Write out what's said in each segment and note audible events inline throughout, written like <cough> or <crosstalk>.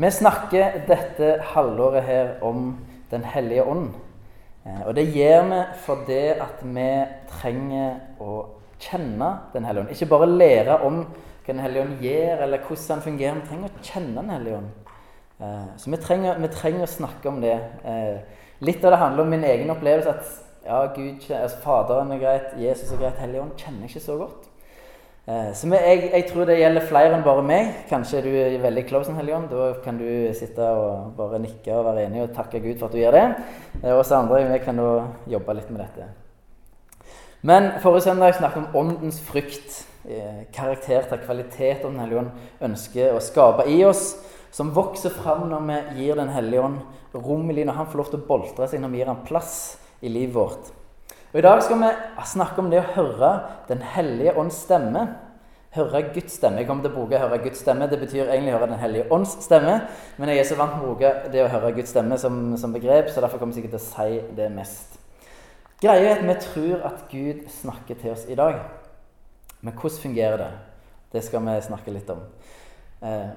Vi snakker dette halvåret her om Den hellige ånd. Eh, og det gjør vi fordi at vi trenger å kjenne Den hellige ånd. Ikke bare lære om hva Den hellige ånd gjør, eller hvordan den fungerer. Vi trenger å kjenne Den hellige ånd. Eh, så vi trenger, vi trenger å snakke om det. Eh, litt av det handler om min egen opplevelse. At ja, Gud, altså Faderen er greit, Jesus er greit, Hellige ånd kjenner jeg ikke så godt. Eh, så jeg, jeg, tror det gjelder flere enn bare meg. Kanskje du er veldig close Helligånd. Da kan du sitte og bare nikke og være enig og takke Gud for at du gjør det. Og oss andre vi kan da jobbe litt med dette. Men forrige søndag snakket om åndens frykt. Eh, karakter til kvalitet Den hellige ånd ønsker å skape i oss. Som vokser fram når vi gir Den hellige ånd rom i livet, når han får lov til å boltre seg, når vi gir ham plass i livet vårt. Og I dag skal vi snakke om det å høre Den hellige ånds stemme. Høre Guds stemme. Jeg kommer til å bruke 'høre Guds stemme'. Det betyr egentlig 'høre Den hellige ånds stemme'. Men jeg er så vant med å bruke det å høre Guds stemme som, som begrep, så derfor kommer jeg sikkert til å si det mest. Greia er at vi tror at Gud snakker til oss i dag. Men hvordan fungerer det? Det skal vi snakke litt om. Eh,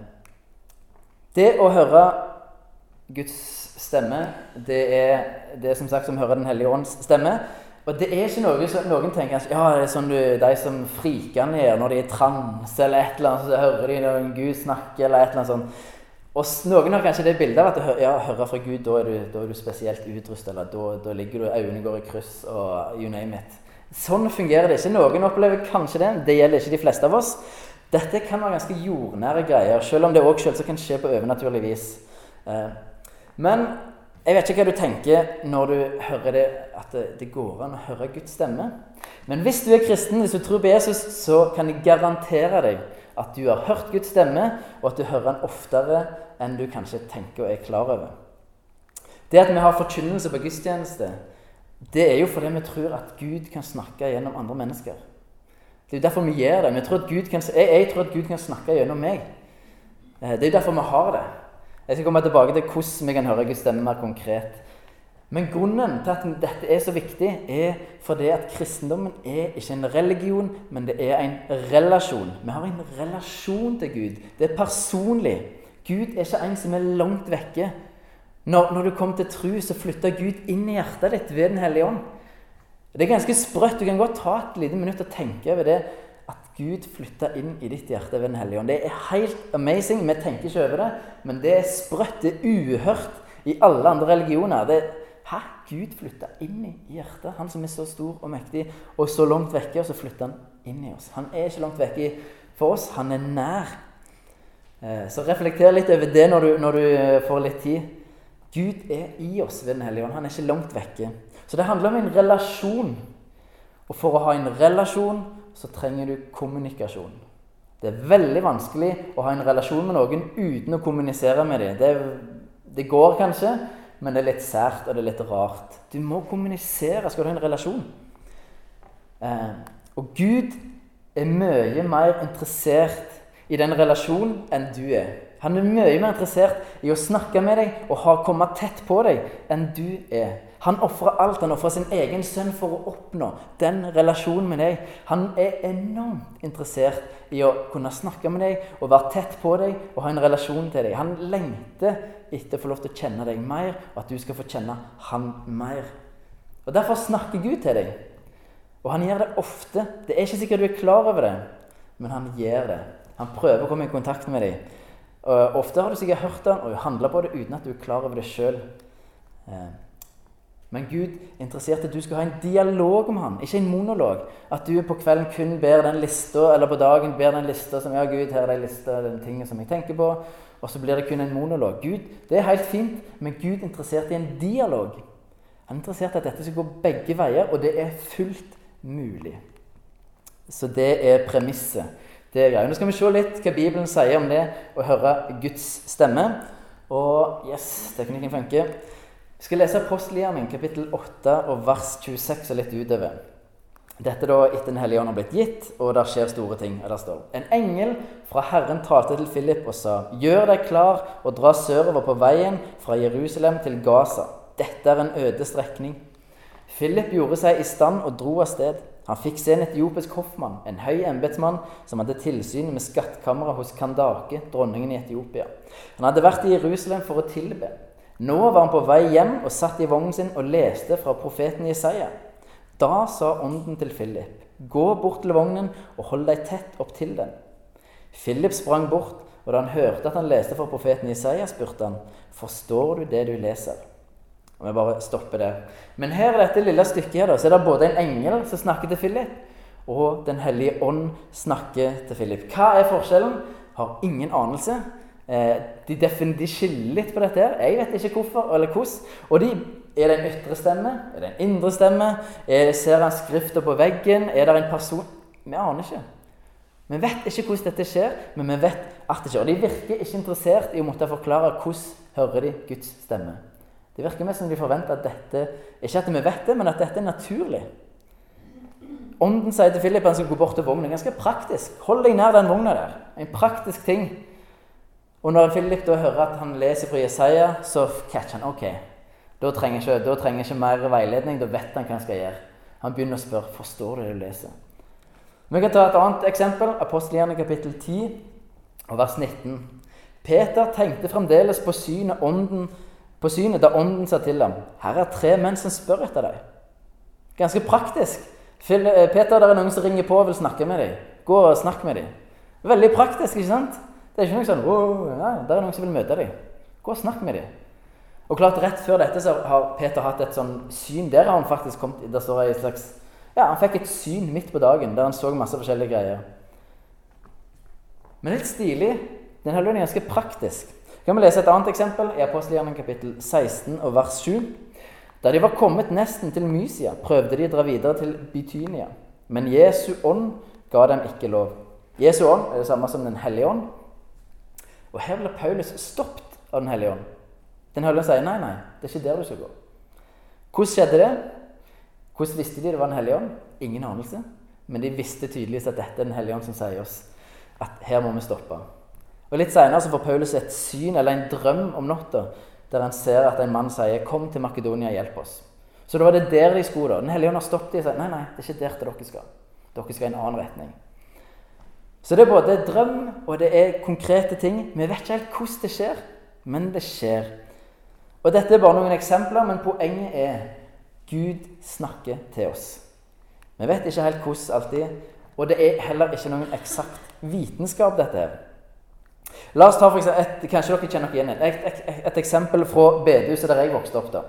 det å høre Guds stemme, det er, det er som sagt som høre Den hellige ånds stemme. Og det er ikke noe som noen tenker ja, det er sånn du, de som friker ned når de er i transe, eller et eller annet, så hører de når Gud snakker, eller et eller annet sånt. Og noen har kanskje det bildet av at ja, hører fra Gud, da er du, da er du spesielt utrustet, eller da, da, ligger du, øynene går i kryss, og you name it. Sånn fungerer det ikke. Noen opplever kanskje det. Det gjelder ikke de fleste av oss. Dette kan være ganske jordnære greier, selv om det òg kan skje på overnaturlig vis. Eh, men jeg vet ikke hva du tenker når du hører det, at det, går an å høre Guds stemme. Men hvis du er kristen, hvis du tror på Jesus, så kan jeg garantere deg at du har hørt Guds stemme, og at du hører den oftere enn du kanskje tenker og er klar over. Det at vi har forkynnelse på gudstjeneste, det er jo fordi vi tror at Gud kan snakke gjennom andre mennesker. Det er jo derfor vi gjør det. Tror kan, jeg, jeg tror at Gud kan snakke gjennom meg. Eh, det er jo derfor vi har det. Jeg skal komme tilbake til hvordan vi kan høre Guds stemme mer konkret. Men grunnen til at dette er så viktig, er fordi at kristendommen er ikke en religion, men det er en relasjon. Vi har en relasjon til Gud. Det er personlig. Gud er ikke en som er langt vekke. Når, når du kom til tru, så flytta Gud inn i hjertet ditt ved Den hellige ånd. Det er ganske sprøtt. Du kan godt ta et lite minutt og tenke over det. Gud flytta inn i ditt hjerte ved Den hellige ånd. Det er helt amazing. Vi tenker ikke over det, men det er sprøtt. Det er uhørt i alle andre religioner. Det, Hæ? Gud flytta inn i hjertet. Han som er så stor og mektig og så langt vekke, og så flytter han inn i oss. Han er ikke langt vekke for oss, han er nær. Eh, så reflekter litt over det når du, når du eh, får litt tid. Gud er i oss ved Den hellige ånd. Han er ikke langt vekke. Så det handler om en relasjon. Og for å ha en relasjon så trenger du kommunikasjon. Det er veldig vanskelig å ha en relasjon med noen uten å kommunisere med dem. Det, det går kanskje, men det er litt sært og det er litt rart. Du må kommunisere skal du ha en relasjon. Eh, og Gud er mye mer interessert i den relasjonen enn du er. Han er mye mer interessert i å snakke med deg og ha, komme tett på deg enn du er. Han ofrer alt. Han ofrer sin egen sønn for å oppnå den relasjonen med deg. Han er enormt interessert i å kunne snakke med deg og være tett på deg og ha en relasjon til deg. Han lengter etter å få lov til å kjenne deg mer, og at du skal få kjenne han mer. Og Derfor snakker Gud til deg. Og han gjør det ofte. Det er ikke sikkert du er klar over det, men han gjør det. Han prøver å komme i kontakt med deg. Og ofte har du sikkert hørt han og handla på det uten at du er klar over det sjøl. Men Gud er interessert i at du skal ha en dialog om ham, ikke en monolog. At du på kvelden kun ber den lista, eller på dagen ber den lista som Ja, Gud, her er den lista, den tingen som jeg tenker på. Og så blir det kun en monolog. Gud, Det er helt fint, men Gud er interessert i en dialog. Han er interessert i at dette skal gå begge veier, og det er fullt mulig. Så det er premisset. Det er greia. Nå skal vi se litt hva Bibelen sier om det å høre Guds stemme. Og yes, teknikken funker. Jeg skal lese Apostelgjerningen kapittel 8 og vers 26 og litt utover. Dette da etter Den hellige ånd har blitt gitt, og der skjer store ting. Der står En engel fra Herren talte til Philip og sa:" Gjør deg klar og dra sørover på veien fra Jerusalem til Gaza. Dette er en øde strekning. Philip gjorde seg i stand og dro av sted. Han fikk se en etiopisk hoffmann, en høy embetsmann, som hadde tilsyn med skattkammeret hos Kandake, dronningen i Etiopia. Han hadde vært i Jerusalem for å tilbe. Nå var han på vei hjem og satt i vognen sin og leste fra profeten Jesaja. Da sa ånden til Philip, gå bort til vognen og hold deg tett opp til den. Philip sprang bort, og da han hørte at han leste fra profeten Jesaja, spurte han, forstår du det du leser? Og vi bare stopper der. Men her i dette lille stykket her, så er det både en engel som snakker til Philip, og Den hellige ånd snakker til Philip. Hva er forskjellen? Har ingen anelse. Eh, de, de, skiller litt på dette. her. Jeg vet ikke hvorfor eller hvordan. Og de, Er det en ytre stemme? Er det en indre stemme? Er, ser han skrifta på veggen? Er det en person Vi aner ikke. Vi vet ikke hvordan dette skjer, men vi vet at det skjer. Og de virker ikke interessert i å måtte forklare hvordan hører de Guds stemme. Det virker mest som de forventer at dette Ikke at vi vet det, men at dette er naturlig. Ånden sier til Philip han skal gå bort til vognen. Ganske praktisk. Hold deg nær den vogna der. En praktisk ting. Og når Philip da hører at han leser fra Jesaja, så catcher han ok. Da trenger ikke, da trenger ikke mer veiledning. Da vet han hva han skal gjøre. Han begynner å spørre forstår du det du leser. Vi kan ta et annet eksempel. Apostelgjerningen kapittel 10 og vers 19. Peter tenkte fremdeles på synet ånden på synet da ånden sa til ham her er tre menn som spør etter deg. Ganske praktisk. Eh, Peter, det er noen som ringer på og vil snakke med deg. Gå og snakk med dem. Veldig praktisk, ikke sant? Det er ikke noe sånn wow, ja, Det er noen som vil møte deg. Gå og snakk med dem. Og klart, Rett før dette så har Peter hatt et sånn syn. Der har han faktisk kommet, der står et slags, ja, Han fikk et syn midt på dagen der han så masse forskjellige greier. Men litt stilig. Den er ganske praktisk kan vi lese et annet eksempel i Apostelgjerningen kapittel 16 og vers 7. Da de var kommet nesten til Mysia, prøvde de å dra videre til Bytynia. Men Jesu ånd ga dem ikke lov. Jesu ånd er det samme som Den hellige ånd. Og her ble Paulus stoppet av Den hellige ånd. Den hellige ånd sier nei, nei, det er ikke der du skal gå. Hvordan skjedde det? Hvordan visste de det var Den hellige ånd? Ingen anelse. Men de visste tydeligvis at dette er Den hellige ånd som sier oss at her må vi stoppe. Og Litt senere så får Paulus et syn eller en drøm om natta der han ser at en mann sier 'Kom til Makedonia, hjelp oss'. Så da var det der de skulle. da. Den hellige ånd har stoppet dem og sagt nei, nei, det er ikke der dere skal. Dere skal i en annen retning. Så det er både drøm og det er konkrete ting. Vi vet ikke helt hvordan det skjer, men det skjer. Og Dette er bare noen eksempler, men poenget er Gud snakker til oss. Vi vet ikke helt hvordan alltid, og det er heller ikke noen eksakt vitenskap, dette her. La oss ta for et, Kanskje dere kjenner igjen et, et, et, et eksempel fra bedehuset der jeg vokste opp. Da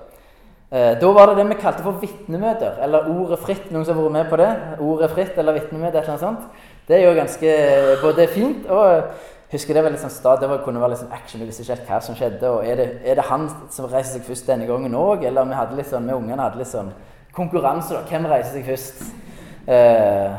eh, Da var det det vi kalte for vitnemøter, eller Ordet fritt. Noen som har vært med på det? Ordet fritt eller vitnemøte, et eller annet sånt. Det er jo ganske både fint og jeg husker Det var litt sånn stad, det var, kunne være litt sånn action. Vi visste ikke helt hva som skjedde. og Er det, er det han som reiser seg først denne gangen òg? Eller vi hadde litt sånn, vi ungene hadde litt sånn konkurranse. da, Hvem reiser seg først? Eh,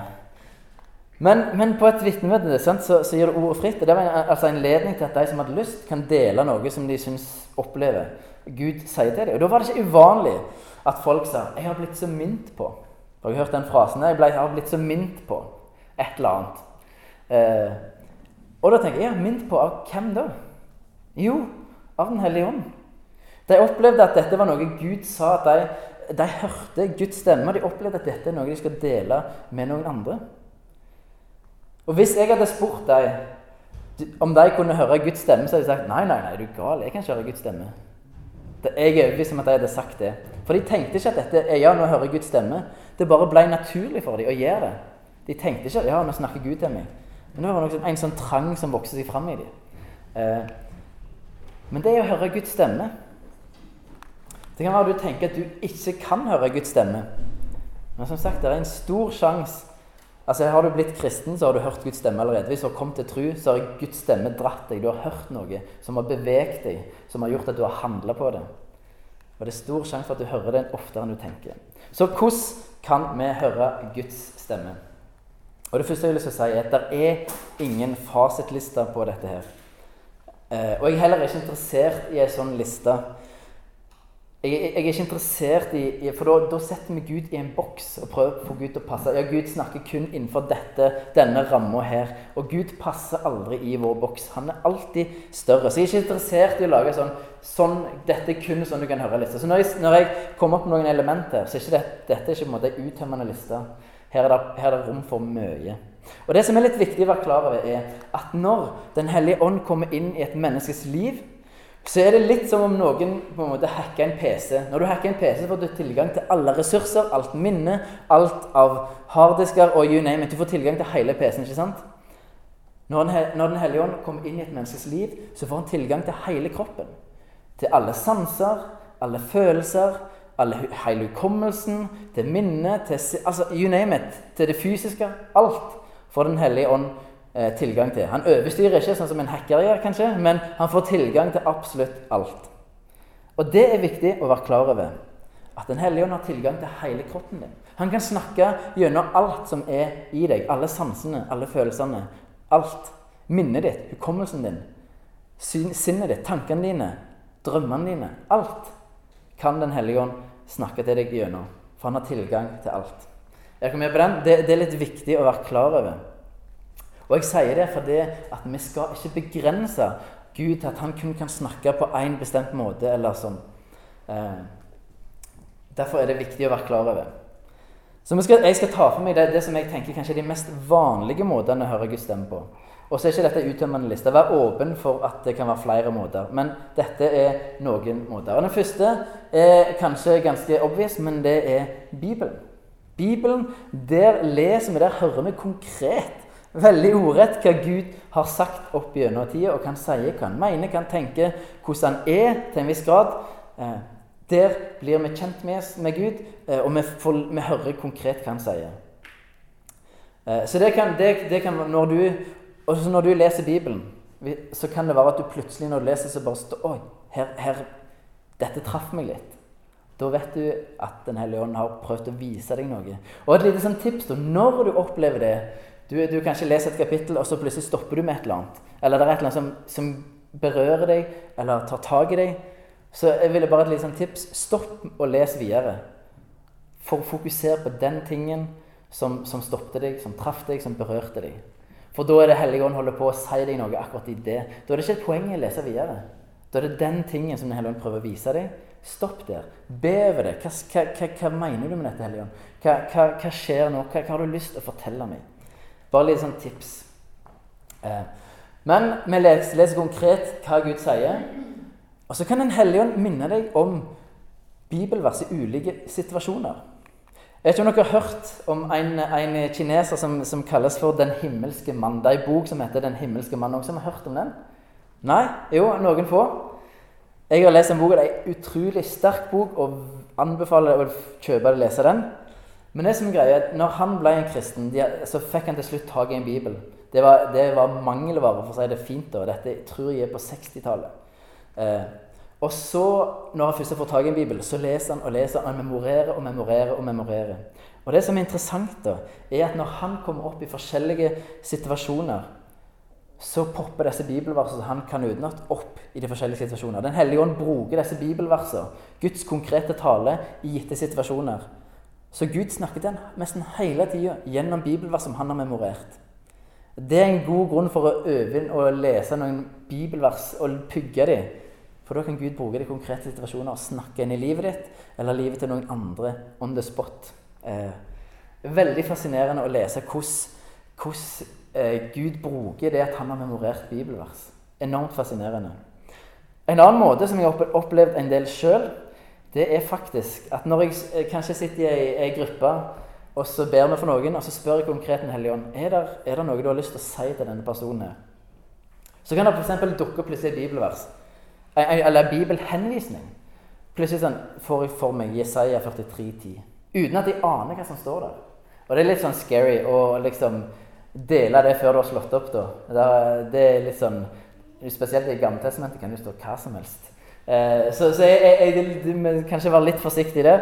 men, men, på et vitnemøte så, så, gir det ordet fritt. og Det var en, altså en ledning til at de som hadde lyst, kan dele noe som de syns opplever. Gud sier til dem. Og Da var det ikke uvanlig at folk sa 'Jeg har blitt så mint på'. Har du hørt den frasen? Jeg, ble, jeg har blitt så mint på et eller annet. Eh, og da tenker jeg ja, mint på av hvem da? Jo, av Den hellige ånd. De opplevde at dette var noe Gud sa. de, de hørte Guds stemme. De opplevde at dette er noe de skal dele med noen andre. Og hvis jeg hadde spurt deg om de kunne høre Guds stemme, så hadde de sagt nei, nei, nei, du er gal? Jeg kan ikke høre Guds stemme. Jeg er overbevist om at de hadde sagt det. For de tenkte ikke at dette er ja, nå hører Guds stemme. Det bare ble naturlig for dem å gjøre det. De tenkte ikke ja, nå snakker Gud til meg. Men det var noe, en sånn trang som vokste seg fram i dem. Eh, men det er å høre Guds stemme Det kan være du tenker at du ikke kan høre Guds stemme. Men som sagt, det er en stor sjanse Altså, Har du blitt kristen, så har du hørt Guds stemme allerede. Hvis du har kommet til tro, så har Guds stemme dratt deg. Du har hørt noe som har beveget deg, som har gjort at du har handla på det. Og det er stor sjanse for at du hører den oftere enn du tenker. Så hvordan kan vi høre Guds stemme? Og Det første jeg vil si, er at det er ingen fasitliste på dette. her. Eh, og jeg er heller ikke interessert i ei sånn liste. jeg, jeg, er ikke interessert i, For da, setter vi Gud i en boks og prøver å få Gud til å passe. Ja, Gud snakker kun innenfor dette, denne ramma her. Og Gud passer aldri i vår boks. Han er alltid større. Så jeg er ikke interessert i å lage sånn, sånn Dette er kun sånn du kan høre liste. Så når jeg, når jeg kommer opp med noen elementer, så er ikke det, dette er ikke en måte uttømmende liste. Her er, det, her er det rom for mye. Og Det som er litt viktig å være klar over, er at når Den hellige ånd kommer inn i et menneskes liv, så er det litt som om noen på en måte hacker en PC. Når du hacker en PC, får du tilgang til alle ressurser, alt minne, alt av harddisker og you name it. Du får tilgang til hele PC-en. ikke sant? Når Den, når den hellige ånd kommer inn i et menneskes liv, så får han tilgang til hele kroppen. Til alle sanser, alle følelser, alle, hele hukommelsen, til minnet, til altså, you name it. Til det fysiske. Alt får Den hellige ånd Eh, tilgang til. Han overstyrer ikke sånn som en hacker gjør, kanskje, men han får tilgang til absolutt alt. Og det er viktig å være klar over. At Den hellige ånd har tilgang til hele kroppen din. Han kan snakke gjennom alt som er i deg. Alle sansene, alle følelsene. Alt. Minnet ditt, hukommelsen din, sinnet ditt, tankene dine, drømmene dine. Alt kan Den hellige ånd snakke til deg gjennom. For han har tilgang til alt. Er dere med på den? Det, det er litt viktig å være klar over. Og jeg sier det fordi at vi skal ikke begrense Gud til at han kun kan snakke på én bestemt måte. eller sånn. Eh, derfor er det viktig å være klar over. Så skal, Jeg skal ta for meg det, det, som jeg tenker kanskje er de mest vanlige måtene å høre Guds stemme på. Og så er ikke dette uttømmende liste. Vær åpen for at det kan være flere måter. Men dette er noen måter. Og Den første er kanskje ganske obvious, men det er Bibelen. Bibelen, Der leser vi, der hører vi konkret veldig ordrett hva Gud har sagt opp gjennom tida, og hva han sier, hva han mener, hva han hvordan han er til en viss grad. Eh, der blir vi kjent med, med Gud, eh, og vi, får, vi, hører konkret hva han sier. Eh, så det kan, det, det kan når du, også når du leser Bibelen, så kan det være at du plutselig når du leser, så bare står Oi, her, her, dette traff meg litt. Da vet du at Den hellige ånd har prøvd å vise deg noe. Og et lite sånn tips da, når du opplever det, du, du kan ikke lese et kapittel, og så plutselig stopper du med et eller annet. Eller det er et eller annet som, som berører deg, eller tar tak i deg. Så jeg ville bare et lite sånn tips. Stopp og les videre. For å fokusere på den tingen som, som stoppet deg, som traff deg, som berørte deg. For da er det Hellige Ånd holder på å si deg noe akkurat i det. Da er det ikke et poeng å lese videre. Da er det den tingen som Den hellige ånd prøver å vise deg. Stopp der. Be over det. Hva, hva, hva, mener du med dette, Hellige Ånd? Hva, hva, skjer nå? Hva, har du lyst til å fortelle meg? Bare litt sånn tips. Eh, men vi leser, leser, konkret hva Gud sier. Og så kan Den hellige ånd minne deg om bibelvers i ulike situasjoner. Jeg vet ikke om dere har hørt om en, en kineser som, som, kalles for Den himmelske mann. Det er en bok som heter Den himmelske mann. Noen som har hørt om den? Nei? Jo, noen få. Jeg har lest en bok, og det er en utrolig sterk bok, og anbefaler å kjøpe og lese den. Men det som er at når han ble en kristen, så fikk han til slutt tak i en bibel. Det var, var mangelvare, for å si det fint. da. Dette tror jeg er på 60-tallet. Eh, og så, når han først har fått tak i en bibel, så leser han og leser. Han memorerer og memorerer og memorerer. Og det som er interessant, da, er at når han kommer opp i forskjellige situasjoner, så popper disse bibelversene han kan utenat, opp i de forskjellige situasjoner. Den hellige ånd bruker disse bibelversene, Guds konkrete tale, i gitte situasjoner så Gud snakker til ham nesten hele tida gjennom bibelvers som han har memorert. Det er en god grunn for å øve inn og lese noen bibelvers og pugge dem. For da kan Gud bruke det i konkrete situasjoner og snakke inn i livet ditt eller livet til noen andre on the spot. Eh, veldig fascinerende å lese hvordan, eh, Gud bruker det at han har memorert bibelvers. Enormt fascinerende. En annen måte som jeg har opplevd en del sjøl, det er faktisk at når jeg eh, kanskje sitter i ei, gruppe, og så ber vi for noen, og så spør jeg konkret Den hellige ånd er det noe du har lyst til å si til denne personen. Så kan det f.eks. dukke opp plutselig et bibelvers, eller en bibelhenvisning. Plutselig sånn, får jeg for meg Jesaja 43,10. uten at jeg aner hva som står der. Og det er litt sånn scary å liksom dele det før du har slått opp. da. Det er litt sånn, Spesielt i Gammeltestamentet kan det stå hva som helst. Eh, så, så jeg, jeg, jeg, jeg kanskje være litt forsiktig i det.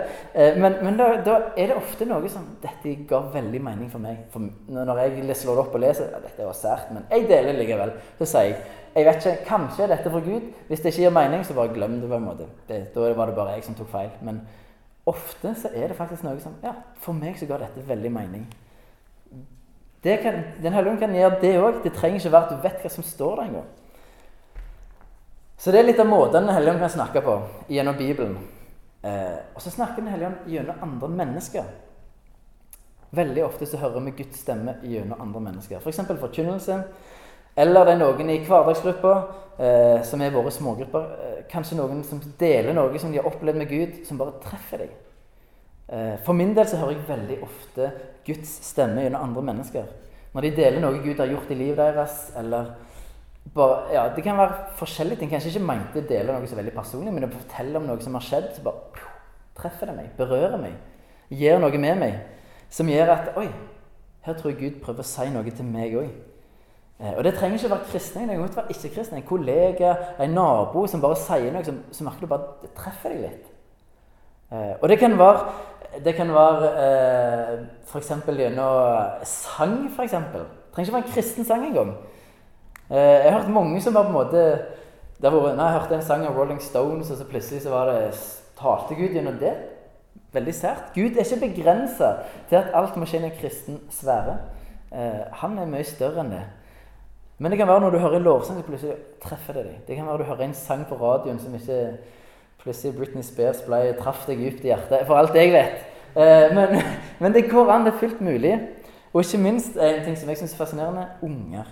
men, men da, da, er det ofte noe som Dette ga veldig mening for meg. For når jeg slår det opp og leser ja, Dette var sært, men jeg deler likevel. Så sier jeg jeg vet ikke, Kanskje dette fra Gud. Hvis det ikke gir mening, så bare glem det. på en måte. Det, da var det bare jeg som tok feil. Men ofte så er det faktisk noe som Ja, for meg så ga dette veldig mening. Kan, den hellige kan gjøre det òg. Det trenger ikke være at du vet hva som står der engang. Så det er litt av måten Den hellige ånd kan snakke på gjennom Bibelen. Eh, og så snakker Den hellige ånd gjennom andre mennesker. Veldig ofte så hører vi Guds stemme gjennom andre mennesker. F.eks. For forkynnelse. Eller det er noen i hverdagsgruppa, eh, som er våre smågrupper. Eh, kanskje noen som deler noe som de har opplevd med Gud, som bare treffer deg. Eh, for min del så hører jeg veldig ofte Guds stemme gjennom andre mennesker. Når de deler noe Gud har gjort i livet deres, eller bare, ja, Det kan være forskjellige ting. Kanskje ikke mente å dele noe så veldig personlig, men å fortelle om noe som har skjedd, så bare pjo, treffer det meg, berører meg, gjør noe med meg. Som gjør at Oi, her tror jeg Gud prøver å si noe til meg òg. Eh, og det trenger ikke å være kristne. Det kan være ikke-kristne. En kollega, en nabo som bare sier noe som, som merker bare treffer deg litt. Eh, og det kan være det kan være eh, f.eks. gjennom sang, f.eks. Det trenger ikke være en kristen sang engang. Eh, jeg har hørt mange som var på en måte det var, når Jeg hørte en sang av Rolling Stones, og så plutselig så var det talte Gud gjennom det. Veldig sært. Gud er ikke begrensa til at alt må skje i en kristen sfære. Eh, han er mye større enn det. Men det kan være når du hører en lovsang, så plutselig treffer det deg. Det kan være du hører en sang på radioen som ikke plutselig Britney Spears ble, traff deg dypt i hjertet. For alt jeg vet. Eh, men, <laughs> men, det går an. Det er fullt mulig. Og ikke minst en ting som jeg syns er fascinerende unger.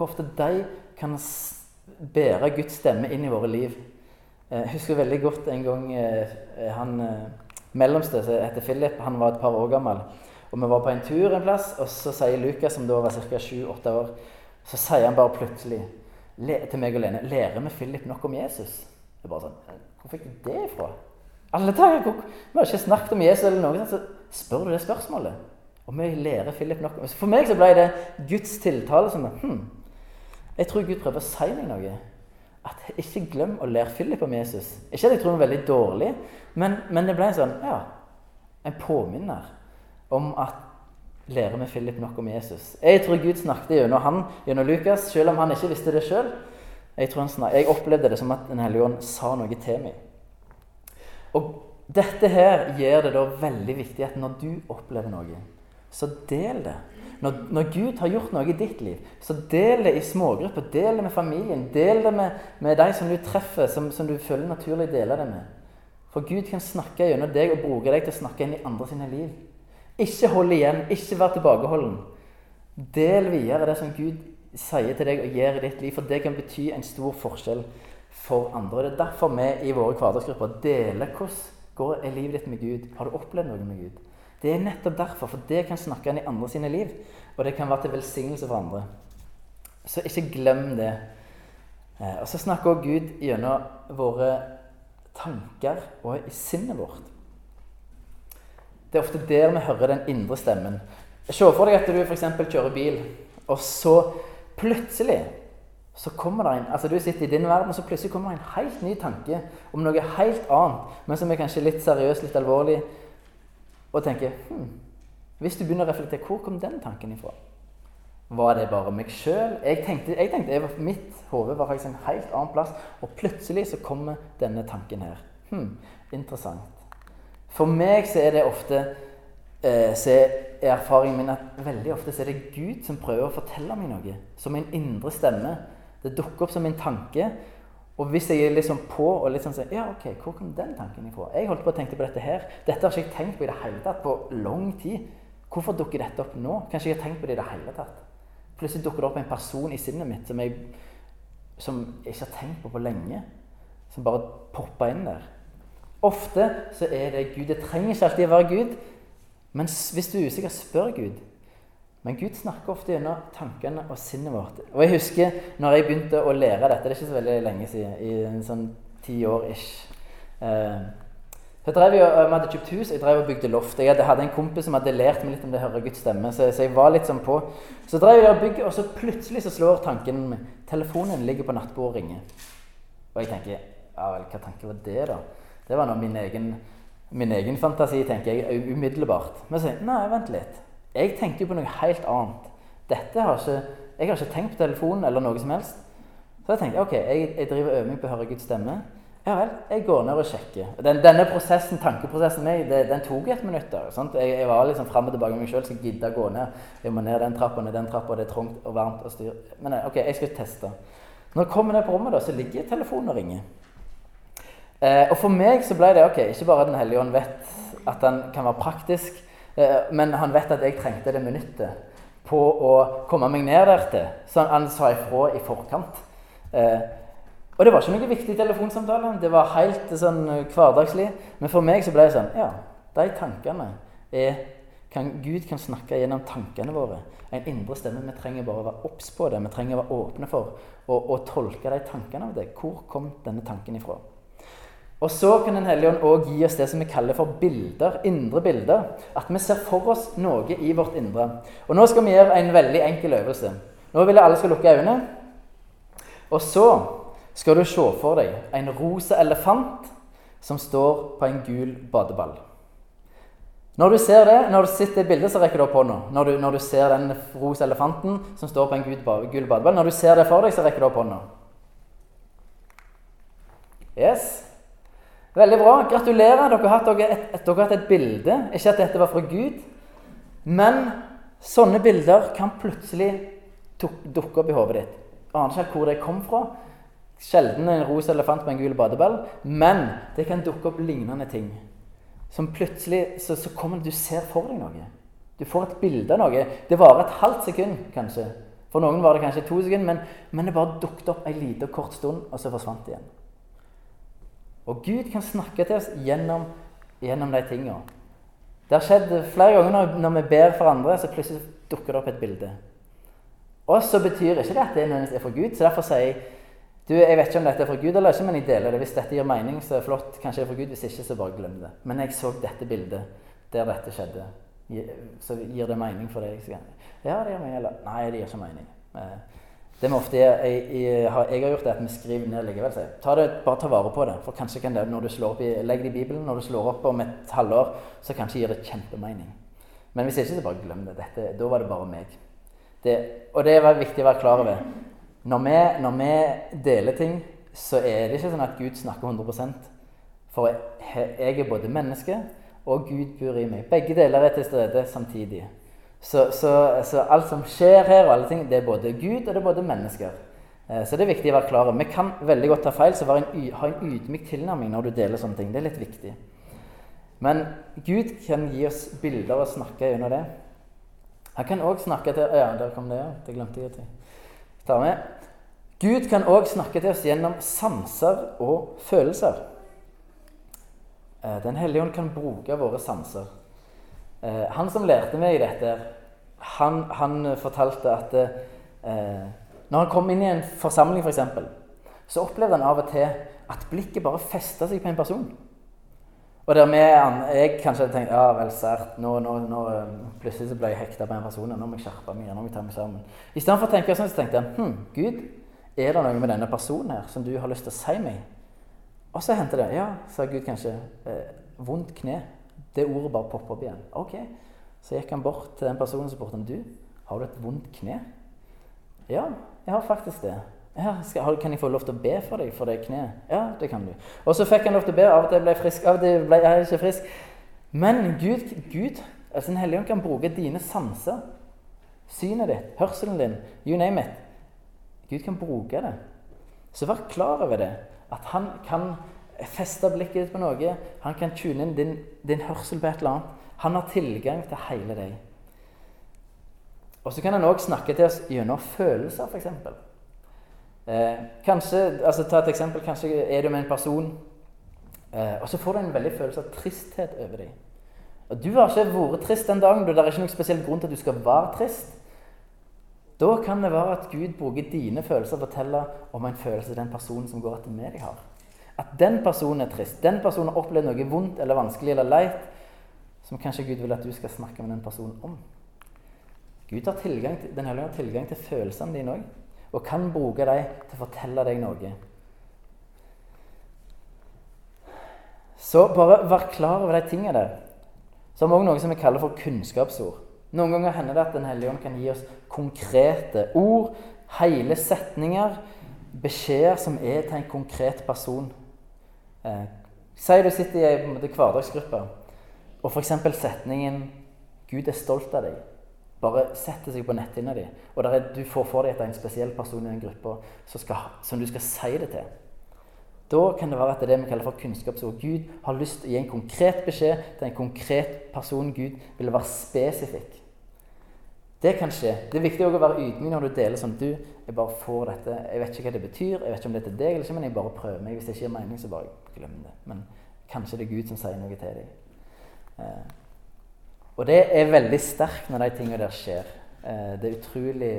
Hvor ofte de kan bære Guds stemme inn i våre liv. Jeg husker veldig godt en gang eh, han eh, mellomste, som heter Philip, han var et par år gammel. Og Vi var på en tur en plass, og så sier Lukas, som da var ca. 7-8 år, så sier han bare plutselig til meg og Lene Lærer vi Philip nok om Jesus? Det er bare sånn, Hvor fikk du det ifra? Alle dager, Vi har ikke snakket om Jesus, eller noe, så spør du det spørsmålet. Og vi lærer Philip nok. om For meg så ble det Guds tiltale som hm, jeg tror Gud prøver å si meg noe. At Ikke glem å lære Philip om Jesus. Ikke at jeg tror han er veldig dårlig, men, men, det ble en sånn, ja, en påminner om at lærer vi Philip nok om Jesus. Jeg tror Gud snakket gjennom han, gjennom Lukas, selv om han ikke visste det sjøl. Jeg, jeg, opplevde det som at Den hellige ånd sa noe til meg. Og dette her gjør det da veldig viktig at når du opplever noe, så del det. Når, når, Gud har gjort noe i ditt liv, så del det i smågrupper. Del det med familien. Del det med, med de som du treffer, som, som du føler naturlig å dele det med. For Gud kan snakke gjennom deg og bruke deg til å snakke inn i andre sine liv. Ikke hold igjen. Ikke vær tilbakeholden. Del videre det som Gud sier til deg og gjør i ditt liv, for det kan bety en stor forskjell for andre. Det er derfor vi i våre hverdagsgrupper deler hvordan går livet ditt med Gud. Har du opplevd noe med Gud? Det er nettopp derfor, for det kan snakke inn i andre sine liv. Og det kan være til velsignelse for andre. Så ikke glem det. Eh, og så snakker også Gud gjennom våre tanker og i sinnet vårt. Det er ofte der vi hører den indre stemmen. Se for deg at du f.eks. kjører bil, og så plutselig så kommer det en, altså Du sitter i din verden, og så plutselig kommer det en helt ny tanke om noe helt annet, men som er kanskje litt seriøst, litt alvorlig og tenker hm, Hvis du begynner å reflektere, hvor kom den tanken ifra? Var det bare meg sjøl? Jeg tenkte, jeg tenkte jeg var, Mitt hode var faktisk en helt annen plass, og plutselig så kommer denne tanken her. Hm, interessant. For meg så er det ofte eh, så er erfaringen min at veldig ofte så er det Gud som prøver å fortelle meg noe. Som en indre stemme. Det dukker opp som en tanke, og hvis jeg er liksom på og litt sånn Ja, ok, hvor kom den tanken ifra? Jeg holdt på å tenke på dette her. Dette har ikke jeg tenkt på i det hele tatt på lang tid. Hvorfor dukker dette opp nå? Kanskje jeg har tenkt på det i det hele tatt. Plutselig dukker det opp en person i sinnet mitt som jeg, som jeg ikke har tenkt på på lenge. Som bare popper inn der. Ofte så er det Gud. Det trenger ikke alltid å være Gud. Men hvis du er usikker, spør Gud. Men Gud snakker ofte gjennom tankene og sinnet vårt. Og jeg husker når jeg begynte å lære dette, det er ikke så veldig lenge siden, i en sånn ti år ish. Eh, så drev jeg, Vi hadde kjøpt hus, jeg drev og bygde loft. Jeg hadde, hadde en kompis som hadde lært meg litt om det å høre Guds stemme. Så, så, jeg var litt sånn på. Så drev jeg og bygde, og så plutselig så slår tanken min. Telefonen ligger på nattbordet og ringer. Og jeg tenker Ja vel, hva tanke var det, da? Det var nå min egen, min egen fantasi, tenker jeg umiddelbart. Men så sier nei, vent litt. Jeg tenkte jo på noe helt annet. Dette har ikke, Jeg har ikke tenkt på telefonen eller noe som helst. Så jeg tenkte ok, jeg, jeg driver øving på å høre Guds stemme. Ja vel, jeg går ned og sjekker. Den, denne prosessen, tankeprosessen min, det, den tok et minutt. Jeg, jeg, var liksom fram og tilbake med meg sjøl. så gidda å gå ned. Jeg må ned den trappa, ned den trappa, det er trangt og varmt og styr. Men eh, ok, jeg skal teste. Når jeg kommer ned på rommet, da, så ligger telefonen og ringer. Eh, og for meg så ble det ok, ikke bare Den hellige ånd vet at den kan være praktisk, men han vet at jeg trengte det minuttet på å komme meg ned der til. Så han sa ifra i forkant. Eh, og det var ikke noe viktig telefonsamtale. Det var helt sånn eh, hverdagslig. Men for meg så ble det sånn Ja, de tankene er kan, Gud kan snakke gjennom tankene våre. En indre stemme. Vi trenger bare å være obs på det. Vi trenger å være åpne for å tolke de tankene av det. Hvor kom denne tanken ifra? Og så kan Den hellige ånd òg gi oss det som vi kaller for bilder. Indre bilder. At vi ser for oss noe i vårt indre. Og Nå skal vi gjøre en veldig enkel øvelse. Nå vil jeg alle skal lukke øynene. Og så skal du se for deg en rosa elefant som står på en gul badeball. Når du ser det, når du sitter i bildet, så rekker du opp hånda. Når når du ser den rosa elefanten som står på en gul badeball, når du ser det for deg, så rekker du opp hånda. Yes. Veldig bra. Gratulerer. Dere har, hatt et, et, dere har hatt et bilde. Ikke at dette var fra Gud, men sånne bilder kan plutselig dukke opp i hodet ditt. Aner ikke hvor det kom fra. Sjelden en rosa elefant med en gul badeball. Men det kan dukke opp lignende ting. Som plutselig så, så kommer Du ser for deg noe. Du får et bilde av noe. Det varer et halvt sekund, kanskje. For noen var det kanskje to sekunder, men, men det bare dukket opp liten og kort stund, og så forsvant det igjen. Og Gud kan snakke til oss gjennom, gjennom de tingene. Det har skjedd flere ganger når, når vi ber for andre, så plutselig dukker det opp et bilde. Og så betyr ikke det at det nødvendigvis er for Gud. Så derfor sier jeg du, jeg vet ikke om dette er for Gud eller ikke, men jeg deler det. Hvis dette gir mening, så er det flott. Kanskje det er for Gud. Hvis ikke, så bare glem det. Men jeg så dette bildet der dette skjedde. Så gir det mening for deg? Ja, det gir mening. Eller nei, det gir ikke mening. Det vi ofte gjør, jeg, jeg, har, jeg, gjort det at vi skriver ned likevel. Så ta det, bare ta vare på det. For kanskje kan det, når du slår opp i, Legg det i Bibelen. Når du slår opp om et halvår, så kanskje gir det kjempemening. Men hvis ikke, så bare glem det. Dette, da var det bare meg. Det, og det er viktig å være klar over. Når vi, når vi, deler ting, så er det ikke sånn at Gud snakker 100% For jeg er både menneske, og Gud bor i meg. Begge deler er til stede samtidig. Så, så, så, alt som skjer her, og alle ting, det er både Gud og det er både mennesker. Eh, så det er viktig å være klar over. Vi kan veldig godt ta feil, så ha en ydmyk tilnærming når du deler sånne ting. Det er litt viktig. Men Gud kan gi oss bilder og snakke gjennom det. Han kan òg snakke til Ja, der kom det, ja. Det glemte jeg. til. Ta med. Gud kan òg snakke til oss gjennom sanser og følelser. Eh, Den hellige ånd kan bruke våre sanser. Eh, han som lærte meg dette, han, han fortalte at eh, når han kom inn i en forsamling, f.eks., for eksempel, så opplevde han av og til at blikket bare festa seg på en person. Og dermed jeg kanskje hadde tenkt ja vel, sært, nå, nå, nå, plutselig så ble jeg hekta på en person. Nå må jeg skjerpe meg. nå må jeg ta meg sammen. Istedenfor å tenke sånn, så tenkte jeg hm, Gud, er det noe med denne personen her som du har lyst til å si meg? Og så hendte det. Ja, sa Gud kanskje. Eh, vondt kne. Det ordet bare popper opp igjen. Ok. Så gikk han bort til den personen som spurte om du har du et vondt kne. Ja, jeg har faktisk det. Ja, skal, kan jeg få lov til å be for deg for det kneet? Ja, det kan du. Og så fikk han lov til å be. Av og til ble jeg frisk, av og til ble jeg ikke frisk. Men Gud, Gud altså Den hellige ånd kan bruke dine sanser. Synet ditt, hørselen din, you name it. Gud kan bruke det. Så vær klar over det. At han kan feste blikket på noe. Han kan tune inn din, din hørsel på et eller annet. Han har tilgang til hele deg. Og så kan han òg snakke til oss gjennom følelser, f.eks. Eh, kanskje, altså Ta et eksempel. Kanskje er du med en person, eh, og så får du en veldig følelse av tristhet over deg. Og Du har ikke vært trist den dagen. Det er ikke noen spesiell grunn til at du skal være trist. Da kan det være at Gud bruker dine følelser og forteller om en følelse til den personen som går etter med deg har. At den personen er trist. Den personen har opplevd noe vondt eller vanskelig eller leit som kanskje Gud vil at du skal snakke med den personen om. Gud har tilgang til, den har tilgang til følelsene dine òg og kan bruke dem til å fortelle deg noe. Så bare vær klar over de tingene der. Så har vi òg noe som vi kaller for kunnskapsord. Noen ganger hender det at Den hellige ånd kan gi oss konkrete ord, hele setninger, beskjeder som er til en konkret person. Eh, Si du sitter i en hverdagsgruppe, og f.eks. setningen 'Gud er stolt av deg' bare setter seg på netthinna di, og er, du får for deg at det er en spesiell person i den gruppa som du skal si det til. Da kan det være at det er det vi kaller for kunnskapsord. Gud har lyst til å gi en konkret beskjed til en konkret person. Gud vil være spesifikk. Det kan skje. Det er viktig å være ydmyk når du deler sånn Du, jeg bare får dette. Jeg vet ikke hva det betyr, jeg vet ikke om det er til deg eller ikke, men jeg bare prøver meg. Hvis det ikke gir mening, så bare glem det. Men kanskje det er Gud som sier noe til dem. Eh, og det er veldig sterkt når de tingene der skjer. Eh, det er utrolig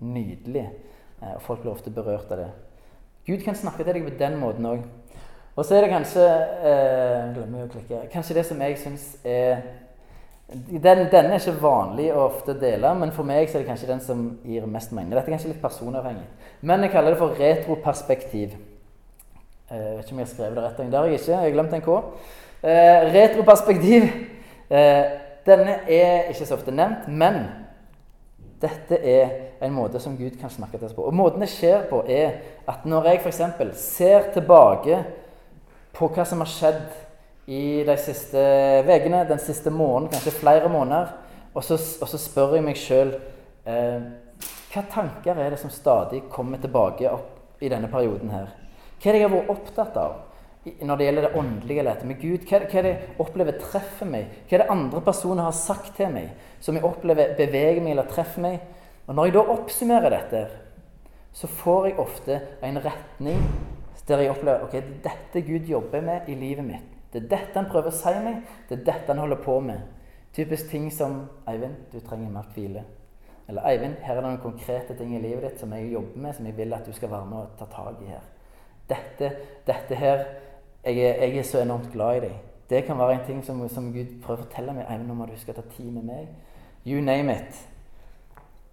nydelig. Eh, og folk blir ofte berørt av det. Gud kan snakke til deg på den måten òg. Og så er det kanskje eh, Glemmer jeg å klikke. Kanskje det som jeg syns er den, denne er ikke vanlig å ofte dele, men for meg er det kanskje den som gir mest mening. Dette er kanskje litt personavhengig. Men jeg kaller det for retroperspektiv. Eh, jeg vet ikke om jeg har skrevet det rett. Det har jeg ikke. Jeg har glemt en K. Eh, retroperspektiv. Eh, denne er ikke så ofte nevnt, men dette er en måte som Gud kan snakke til oss på. Og Måten det skjer på, er at når jeg f.eks. ser tilbake på hva som har skjedd i de siste ukene, den siste måneden, kanskje flere måneder. Og så, og så spør jeg meg sjøl eh, hva tanker er det som stadig kommer tilbake opp i denne perioden her? Hva er det jeg har vært opptatt av når det gjelder det åndelige eller dette med Gud? Hva, hva er det jeg opplever treffer meg? Hva er det andre personer har sagt til meg som jeg opplever beveger meg eller treffer meg? Og Når jeg da oppsummerer dette, så får jeg ofte en retning der jeg opplever ok, dette Gud jobber med i livet mitt. Det er dette han prøver å si meg. Det er dette han holder på med. Typisk ting som 'Eivind, du trenger mer hvile'. Eller 'Eivind, her er det noen konkrete ting i livet ditt som jeg jobber med, som jeg vil at du skal være med og ta tak i her'. Dette, dette her jeg er, jeg er, så enormt glad i deg. Det kan være en ting som, som Gud prøver å fortelle meg. nå må du huske å ta tid med meg'. You name it.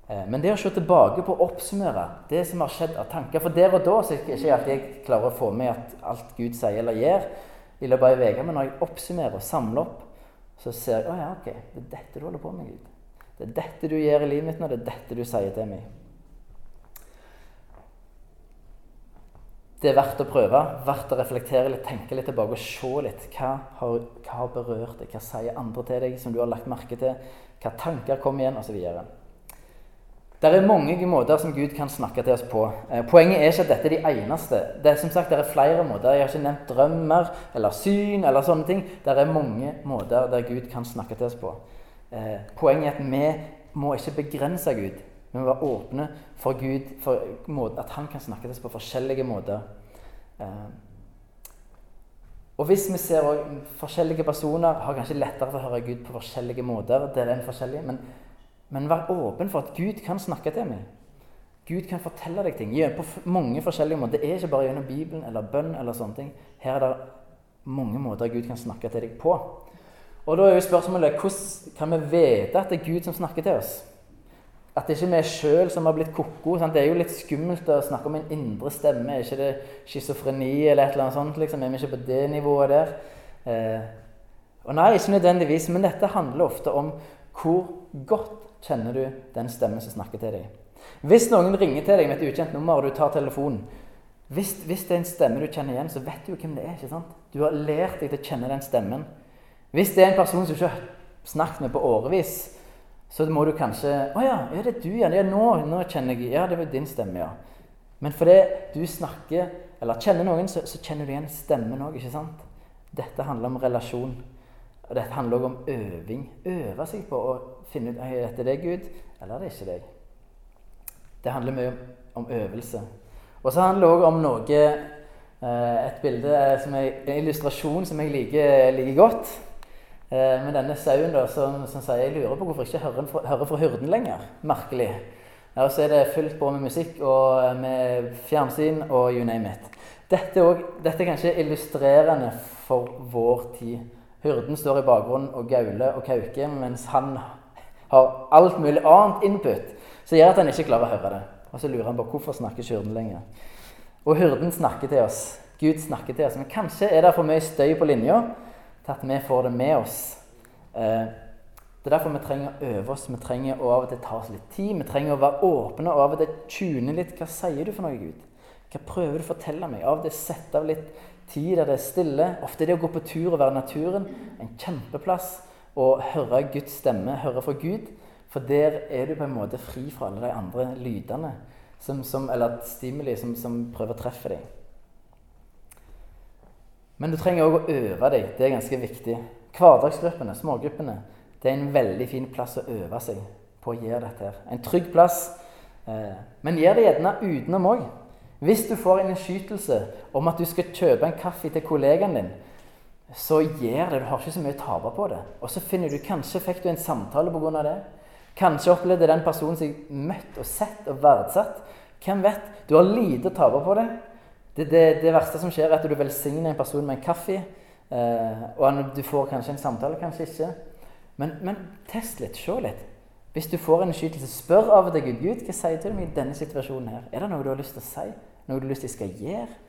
Eh, men det å se tilbake på å oppsummere det som har skjedd av tanker For der og da så er det ikke alltid jeg klarer å få med at alt Gud sier eller gjør i løpet av ei. Men når jeg oppsummerer og samler opp, så ser jeg å ja, ok, det er dette du holder på med, Gud. Det er dette du gjør i livet mitt nå, det er dette du sier til meg. Det er verdt å prøve, verdt å reflektere litt, tenke litt tilbake og se litt. Hva har, hva har berørt deg? Hva sier andre til deg som du har lagt merke til? Hva tanker kom igjen? Osv. Det er mange måter som Gud kan snakke til oss på. Eh, poenget er ikke at dette er de eneste. Det er som sagt, det er flere måter. Jeg har ikke nevnt drømmer eller syn eller sånne ting. Det er mange måter der Gud kan snakke til oss på. Eh, poenget er at vi må ikke begrense Gud. Vi må være åpne for Gud, for at han kan snakke til oss på forskjellige måter. Eh, og hvis vi ser også, forskjellige personer har kanskje lettere for å høre Gud på forskjellige måter. det er forskjellige, men men vær åpen for at Gud kan snakke til meg. Gud kan fortelle deg ting på mange forskjellige måter. Det er ikke bare gjennom Bibelen eller bønn. eller sånne ting. Her er det mange måter Gud kan snakke til deg på. Og da er jo spørsmålet hvordan kan vi vite at det er Gud som snakker til oss? At det ikke er vi sjøl som har blitt ko-ko. Det er jo litt skummelt å snakke om en indre stemme. Er ikke det schizofreni eller et eller annet sånt? Liksom? Er vi ikke på det nivået der? Eh, og Nei, ikke nødvendigvis. Men dette handler ofte om hvor godt kjenner du den stemmen som snakker til deg. Hvis noen ringer til deg med et ukjent nummer, og du tar telefonen hvis, hvis, det er en stemme du kjenner igjen, så vet du jo hvem det er. ikke sant? Du har lært deg til å kjenne den stemmen. Hvis det er en person som du ikke har snakket med på årevis, så må du kanskje 'Å ja, er det du ja. Ja, nå, nå, kjenner jeg Ja, det var din stemme, ja.' Men fordi du snakker eller kjenner noen, så, så kjenner du igjen stemmen òg, ikke sant? Dette handler om relasjon. Og dette handler òg om øving. Øve seg på å finne ut er dette deg, Gud, eller er det ikke deg. Det handler mye om, om øvelse. Og så handler det òg om noe eh, Et bilde, eh, som er, en illustrasjon som jeg liker, liker godt. Eh, med denne sauen da, som, som, sier jeg lurer på hvorfor ikke hører, hører fra hyrden lenger. Merkelig. Ja, og så er det fullt på med musikk og med fjernsyn og you name it. Dette, også, dette er kanskje illustrerende for vår tid. Hyrden står i bakgrunnen og gauler og kauker, mens han har alt mulig annet input som gjør at han ikke klarer å høre det. Og så lurer han på hvorfor snakker ikke hyrden lenger. Og hyrden snakker til oss Gud snakker til oss. Men kanskje er det for mye støy på linja til at vi får det med oss. Eh, det er derfor vi trenger å øve oss. Vi trenger å av og til ta oss litt tid. Vi trenger å være åpne og av og til tune litt. Hva sier du for noe, Gud? Hva prøver du å fortelle meg? Av og til sette av litt tid der det er stille. Ofte er det å gå på tur og være naturen en kjempeplass. Og høre Guds stemme, høre fra Gud. For der er du på en måte fri fra alle de andre lydene som, som, eller stimuli som, som prøver å treffe deg. Men du trenger òg å øve deg. Det er ganske viktig. Hverdagsgruppene, smågruppene, det er en veldig fin plass å øve seg på å gjøre dette. her. En trygg plass. Eh, men gjør det gjerne utenom òg. Hvis du får en innskytelse om at du skal kjøpe en kaffe til kollegaen din, så gjør det. Du har ikke så mye å tape på det. Og så finner du Kanskje fikk du en samtale pga. det. Kanskje opplevde den personen seg møtt og sett og verdsatt. Hvem vet? Du har lite å tape på det. Det, det, det, verste som skjer, er at du velsigner en person med en kaffe. Eh, og du får kanskje en samtale, kanskje ikke. Men, men test litt, se litt. Hvis du får en skytelse, spør av deg Gud Gud, hva sier du meg i denne situasjonen. her? Er det noe du har lyst til å si? Noe du har lyst til å skal gjøre?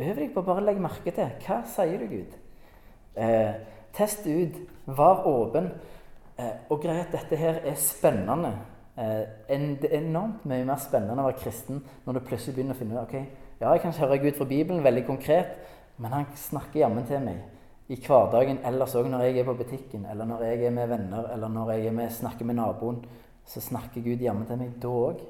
Øv deg på å bare legge merke til. Hva sier du, Gud? Eh, test ut. Vær åpen. Eh, og greit, dette her er spennende. Eh, en, det er enormt mye mer spennende å være kristen når du plutselig begynner å finne ut ok, ja, jeg kan høre Gud fra Bibelen, veldig konkret, men han snakker jammen til meg i hverdagen ellers òg, når jeg er på butikken, eller når jeg er med venner, eller når jeg med, snakker med naboen. Så snakker Gud jammen til meg da òg.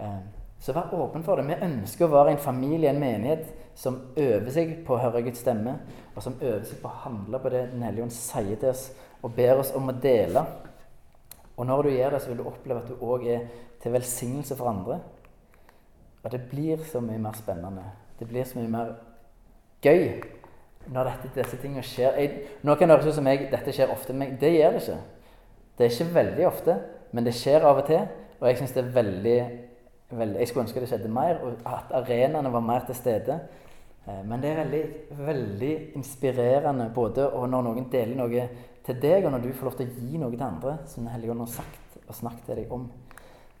Eh, så vær åpen for det. Vi ønsker å være en familie, en menighet, som øver seg på å høre Guds stemme, og som øver seg på å handle på det Den hellige ånd sier til oss, og ber oss om å dele. Og når du gjør det, så vil du oppleve at du òg er til velsignelse for andre. Og det blir så mye mer spennende. Det blir så mye mer gøy når dette, disse tingene skjer. Jeg, nå kan det høres ut som jeg, dette skjer ofte, men det gjør det ikke. Det er ikke veldig ofte, men det skjer av og til. Og jeg syns det er veldig, veldig, Jeg skulle ønske det skjedde mer, og at arenaene var mer til stede. Eh, men det er veldig, veldig inspirerende både når noen deler noe til deg, og når du får lov til å gi noe til andre som Den har sagt og snakket til deg om.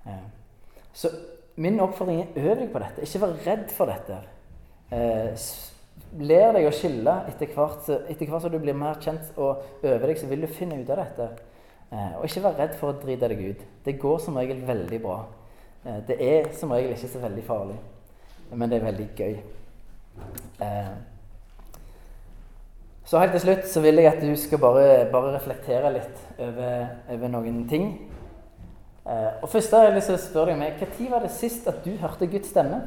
Eh, så min oppfordring er øv deg på dette. Ikke vær redd for dette. Eh, lær deg å skille etter hvert, etter hvert som du blir mer kjent og øver deg, så vil du finne ut av dette. Eh, og ikke vær redd for å drite deg ut. Det går som regel veldig bra. Eh, det er som regel ikke så veldig farlig, men det er veldig gøy. Eh, så helt til slutt så vil jeg at du skal bare, bare reflektere litt over, over noen ting. Eh, og først har jeg lyst til å spørre deg meg, Når var det sist at du hørte Guds stemme?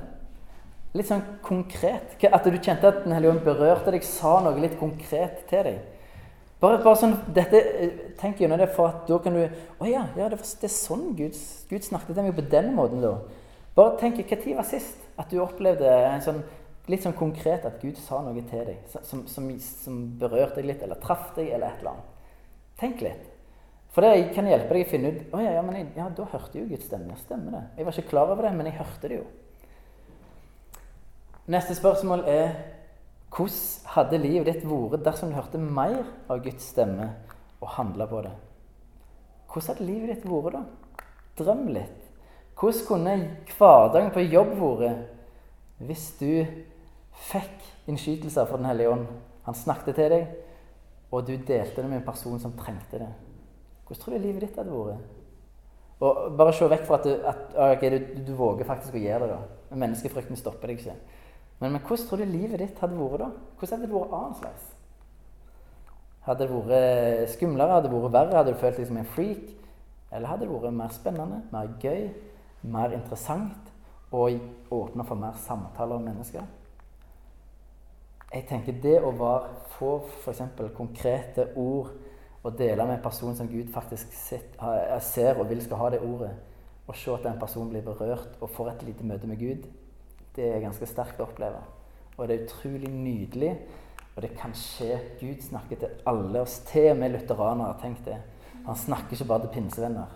Litt sånn konkret. At du kjente at Den hellige ånd berørte deg, sa noe litt konkret til deg. Bare, bare sånn, dette, eh, Tenk gjennom det, for at da kan du Å ja, ja det, var, det, er sånn Gud, Gud snakket til meg på den måten. da. Bare tenk, Når var sist at du opplevde en sånn, litt sånn konkret at Gud sa noe til deg som, som, som berørte deg litt, eller traff deg, eller et eller annet? Tenk litt. For det kan hjelpe deg å finne ut Å ja, ja, jeg, ja, da hørte jo Guds stemme. Ja, stemmer det. Jeg var ikke klar over det, men jeg hørte det jo. Neste spørsmål er hvordan hadde livet ditt vært dersom du hørte mer av Guds stemme og handla på det? Hvordan hadde livet ditt vært da? Drøm litt. Hvordan kunne hverdagen på jobb vært hvis du fikk innskytelser fra Den hellige ånd? Han snakket til deg, og du delte det med en person som trengte det. Hvordan tror du livet ditt hadde vært? Og Bare se vekk fra at, du, at okay, du, du, våger faktisk å gjøre det. da. Menneskefrykten stopper deg ikke. Men, men, hvordan tror du livet ditt hadde vært da? Hvordan hadde det vært annerledes? Hadde det vært skumlere? Hadde det vært verre? Hadde du følt deg som en freak? Eller hadde det vært mer spennende, mer gøy, mer interessant og åpna for mer samtaler om mennesker? Jeg tenker det å være, få f.eks. konkrete ord og dele med en person som Gud faktisk ser og vil skal ha det ordet, og se at den personen blir berørt og får et lite møte med Gud, det er ganske sterkt å oppleve. Og det er utrolig nydelig. Og det kan skje. Gud snakker til alle oss, til og med lutheranere. Tenk det. Han snakker ikke bare til pinsevenner.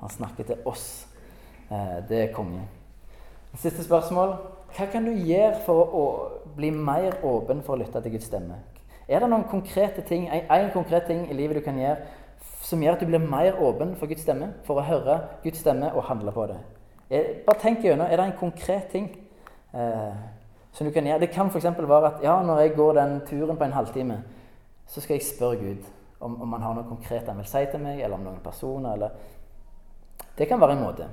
Han snakker til oss. Eh, det er konge. Siste spørsmål. Hva kan du gjøre for å bli mer åpen for å lytte til Guds stemme? Er det noen konkrete ting, en, konkret ting i livet du kan gjøre som gjør at du blir mer åpen for Guds stemme, for å høre Guds stemme og handle på det? Er, bare tenk gjennom er det en konkret ting eh, som du kan gjøre. Det kan f.eks. være at ja, når jeg går den turen på en halvtime, så skal jeg spørre Gud om, om han har noe konkret han vil si til meg, eller om noen personer. eller... Det kan være en måte.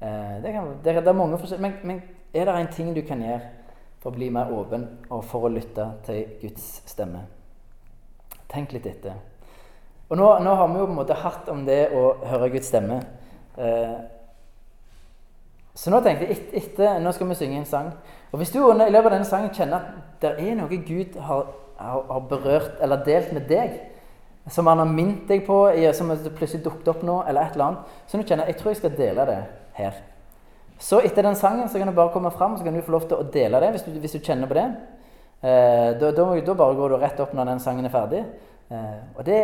Eh, det, kan, det, det, er mange forskjellige, men, men er det en ting du kan gjøre for å bli mer åpen og for å lytte til Guds stemme? Tenk litt etter. Og nå, nå har vi jo på en måte hatt om det å høre Guds stemme. Eh, så nå tenkte jeg etter, etter, Nå skal vi synge en sang. Og hvis du i løpet av denne sangen kjenner at det er noe Gud har, har, har berørt eller delt med deg, som han har minnet deg på, som plutselig dukket opp nå, eller et eller annet, så nå kjenner jeg jeg tror jeg skal dele det her. Så etter den sangen så kan du bare komme fram så kan du få lov til å dele det hvis du, hvis du kjenner på det. Eh, da, da, da, bare går du rett opp når den sangen er ferdig. Eh, og det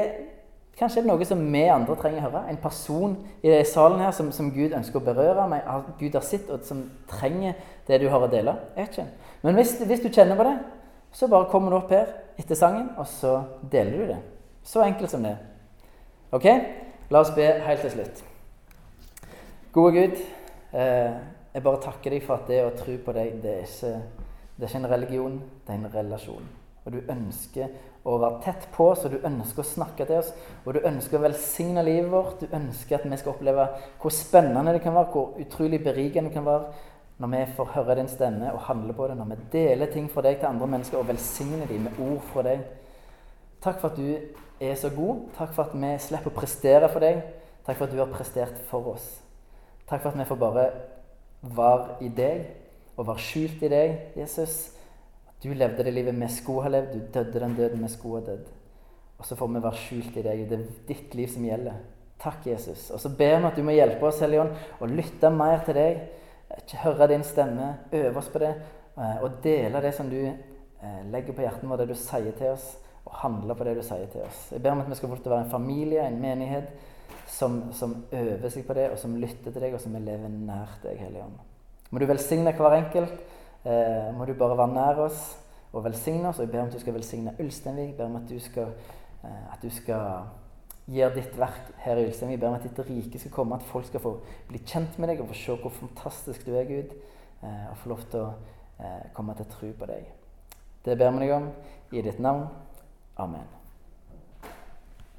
kanskje er noe som vi andre trenger å høre. En person i salen her som, som Gud ønsker å berøre, meg, Gud har sitt, og som trenger det du har å dele. Jeg vet. Men hvis, hvis, du kjenner på det, så bare kommer du opp her etter sangen, og så deler du det. Så enkelt som det. Ok? La oss be helt til slutt. Gode Gud, jeg bare takker deg for at det å tro på deg, det er ikke, det er ikke en religion, det er en relasjon. Og du ønsker å være tett på, oss, og du ønsker å snakke til oss. Og du ønsker å velsigne livet vårt. Du ønsker at vi skal oppleve hvor spennende det kan være, hvor utrolig berikende det kan være når vi får høre din stemme og handle på det, når vi deler ting fra deg til andre mennesker og velsigner dem med ord fra deg. Takk for at du er så god. Takk for at vi slipper å prestere for deg. Takk for at du har prestert for oss. Takk for at vi får bare være i deg og være skjult i deg, Jesus. Du levde det livet vi skulle ha levd. Du døde den døden vi skulle ha dødd. Og så får vi være skjult i deg. Det er ditt liv som gjelder. Takk, Jesus. Og så ber vi at du må hjelpe oss, Hellige Ånd, å lytte mer til deg. Ikke høre din stemme. Øve oss på det. Eh, og dele det som du eh, legger på hjertet vårt, det du sier til oss. Og handle på det du sier til oss. Jeg ber om at vi skal få være en familie, en menighet, som, som øver seg på det, og som lytter til deg, og som lever nær deg, Hellige Ånd. Må du velsigne hver enkelt eh, må du bare være nær oss og velsigne oss. Og jeg ber om at du skal velsigne Ulsteinvik. Jeg ber om at du skal, eh, at du skal gjøre ditt verk her i Ulsteinvik. Jeg ber om at ditt rike skal komme, at folk skal få bli kjent med deg og få se hvor fantastisk du er, Gud. Eh, og få lov til å eh, komme til tro på deg. Det ber vi deg om i ditt navn. Amen.